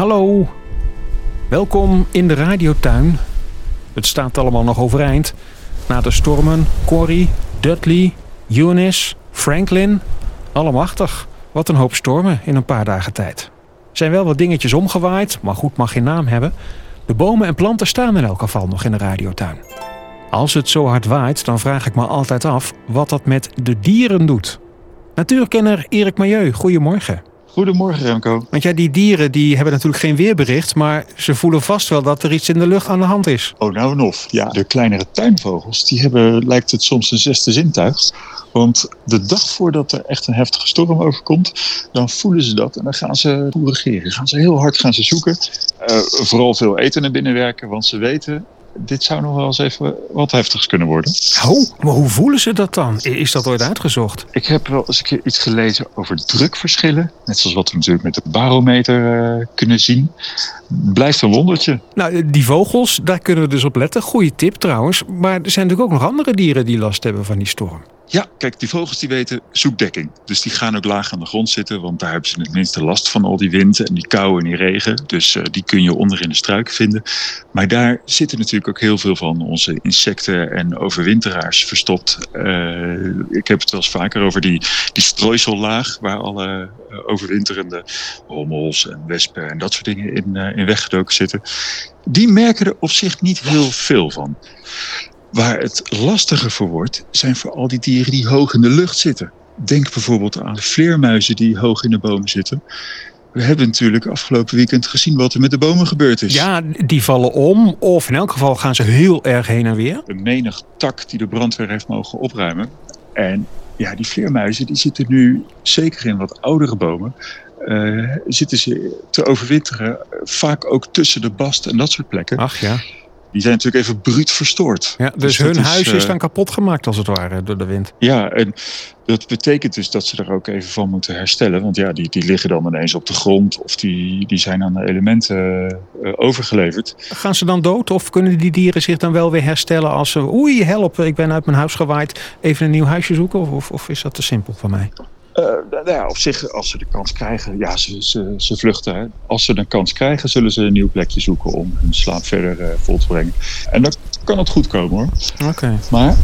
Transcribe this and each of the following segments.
Hallo, welkom in de radiotuin. Het staat allemaal nog overeind. Na de stormen, Corrie, Dudley, Eunice, Franklin. Allemachtig. Wat een hoop stormen in een paar dagen tijd. Er zijn wel wat dingetjes omgewaaid, maar goed mag geen naam hebben. De bomen en planten staan in elk geval nog in de radiotuin. Als het zo hard waait, dan vraag ik me altijd af wat dat met de dieren doet. Natuurkenner Erik Milieu, goedemorgen. Goedemorgen Remco. Want ja, die dieren die hebben natuurlijk geen weerbericht, maar ze voelen vast wel dat er iets in de lucht aan de hand is. Oh, nou en of. Ja, de kleinere tuinvogels, die hebben, lijkt het soms een zesde zintuig. Want de dag voordat er echt een heftige storm overkomt, dan voelen ze dat en dan gaan ze reageren. Gaan ze heel hard gaan ze zoeken. Uh, vooral veel eten naar binnen werken, want ze weten dit zou nog wel eens even wat heftigs kunnen worden. Oh, maar hoe voelen ze dat dan? Is dat ooit uitgezocht? Ik heb wel eens een keer iets gelezen over drukverschillen. Net zoals wat we natuurlijk met de barometer uh, kunnen zien. Blijft een wondertje. Nou, die vogels, daar kunnen we dus op letten. Goeie tip trouwens. Maar er zijn natuurlijk ook nog andere dieren die last hebben van die storm. Ja, kijk, die vogels die weten zoekdekking. Dus die gaan ook laag aan de grond zitten, want daar hebben ze het minste last van al die wind en die kou en die regen. Dus uh, die kun je onder in de struiken vinden. Maar daar zitten natuurlijk ook heel veel van onze insecten en overwinteraars verstopt. Uh, ik heb het wel eens vaker over die, die strooisellaag, waar alle uh, overwinterende hommels en wespen en dat soort dingen in, in weggedoken zitten. Die merken er op zich niet heel veel van. Waar het lastiger voor wordt, zijn voor al die dieren die hoog in de lucht zitten. Denk bijvoorbeeld aan de vleermuizen die hoog in de bomen zitten. We hebben natuurlijk afgelopen weekend gezien wat er met de bomen gebeurd is. Ja, die vallen om of in elk geval gaan ze heel erg heen en weer. Een menig tak die de brandweer heeft mogen opruimen. En ja, die vleermuizen die zitten nu, zeker in wat oudere bomen, uh, zitten ze te overwinteren. Vaak ook tussen de bast en dat soort plekken. Ach ja die zijn natuurlijk even bruut verstoord. Ja, dus, dus hun huis is, is dan kapot gemaakt als het ware door de wind. Ja, en dat betekent dus dat ze er ook even van moeten herstellen. Want ja, die, die liggen dan ineens op de grond of die, die zijn aan de elementen uh, overgeleverd. Gaan ze dan dood of kunnen die dieren zich dan wel weer herstellen als ze... Oei, help, ik ben uit mijn huis gewaaid. Even een nieuw huisje zoeken of, of is dat te simpel voor mij? Uh, nou ja, op zich, als ze de kans krijgen, ja, ze, ze, ze vluchten. Hè. Als ze de kans krijgen, zullen ze een nieuw plekje zoeken om hun slaap verder uh, vol te brengen. En dan kan het goed komen hoor. Oké. Okay. Maar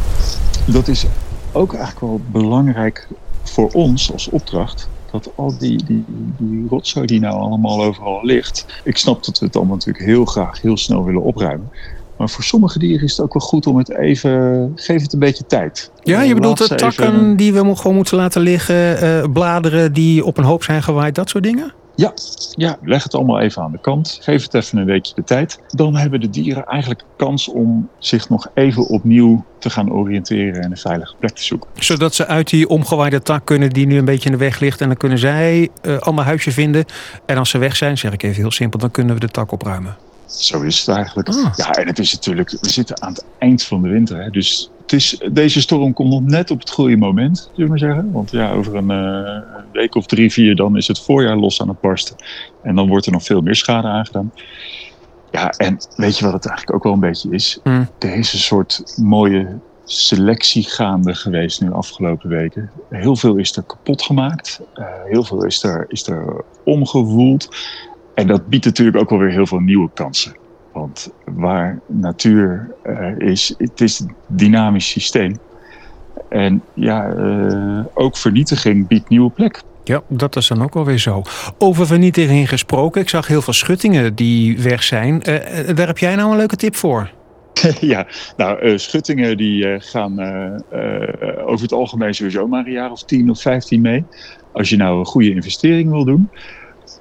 dat is ook eigenlijk wel belangrijk voor ons als opdracht. Dat al die, die, die rotzooi die nou allemaal overal ligt. Ik snap dat we het allemaal natuurlijk heel graag heel snel willen opruimen. Maar voor sommige dieren is het ook wel goed om het even... Geef het een beetje tijd. Ja, je bedoelt de takken even... die we gewoon moeten laten liggen... Uh, bladeren die op een hoop zijn gewaaid, dat soort dingen? Ja, ja, leg het allemaal even aan de kant. Geef het even een weekje de tijd. Dan hebben de dieren eigenlijk kans om zich nog even opnieuw te gaan oriënteren en een veilige plek te zoeken. Zodat ze uit die omgewaaide tak kunnen die nu een beetje in de weg ligt. En dan kunnen zij uh, ander huisje vinden. En als ze weg zijn, zeg ik even heel simpel, dan kunnen we de tak opruimen. Zo is het eigenlijk. Ah. Ja, en het is natuurlijk, we zitten aan het eind van de winter. Hè, dus het is, deze storm komt nog net op het goede moment, zullen we maar zeggen. Want ja, over een uh, week of drie, vier, dan is het voorjaar los aan het barsten. En dan wordt er nog veel meer schade aangedaan. Ja, en weet je wat het eigenlijk ook wel een beetje is? Mm. Er is een soort mooie selectie gaande geweest nu de afgelopen weken. Heel veel is er kapot gemaakt. Uh, heel veel is er, is er omgewoeld. En dat biedt natuurlijk ook wel weer heel veel nieuwe kansen. Want waar natuur uh, is, het is een dynamisch systeem. En ja, uh, ook vernietiging biedt nieuwe plek. Ja, dat is dan ook alweer zo. Over vernietiging gesproken, ik zag heel veel schuttingen die weg zijn. Uh, daar heb jij nou een leuke tip voor? ja, nou, schuttingen die gaan over het algemeen sowieso maar een jaar of 10 of 15 mee. Als je nou een goede investering wil doen,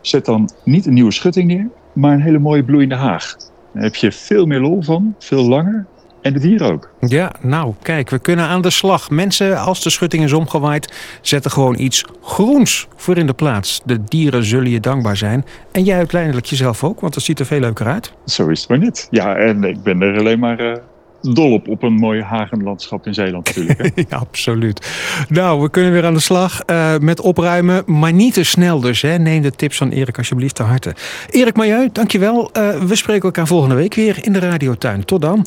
Zet dan niet een nieuwe schutting neer, maar een hele mooie bloeiende haag. Daar heb je veel meer lol van, veel langer. En het dier ook. Ja, nou kijk, we kunnen aan de slag. Mensen, als de schutting is omgewaaid, zetten gewoon iets groens voor in de plaats. De dieren zullen je dankbaar zijn. En jij uiteindelijk jezelf ook, want het ziet er veel leuker uit. Zo is het maar niet. Ja, en ik ben er alleen maar uh, dol op, een mooi hagenlandschap in Zeeland natuurlijk. Hè? ja, absoluut. Nou, we kunnen weer aan de slag uh, met opruimen, maar niet te snel dus. Hè. Neem de tips van Erik alsjeblieft te harte. Erik Milieu, dankjewel. Uh, we spreken elkaar volgende week weer in de radiotuin. Tot dan.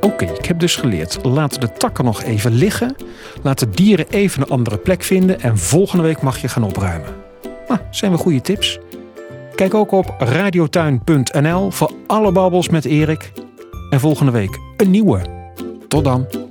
Oké, ik heb dus geleerd. Laat de takken nog even liggen. Laat de dieren even een andere plek vinden. En volgende week mag je gaan opruimen. Nou, zijn we goede tips. Kijk ook op radiotuin.nl voor alle babbels met Erik. En volgende week een nieuwe. Tot dan.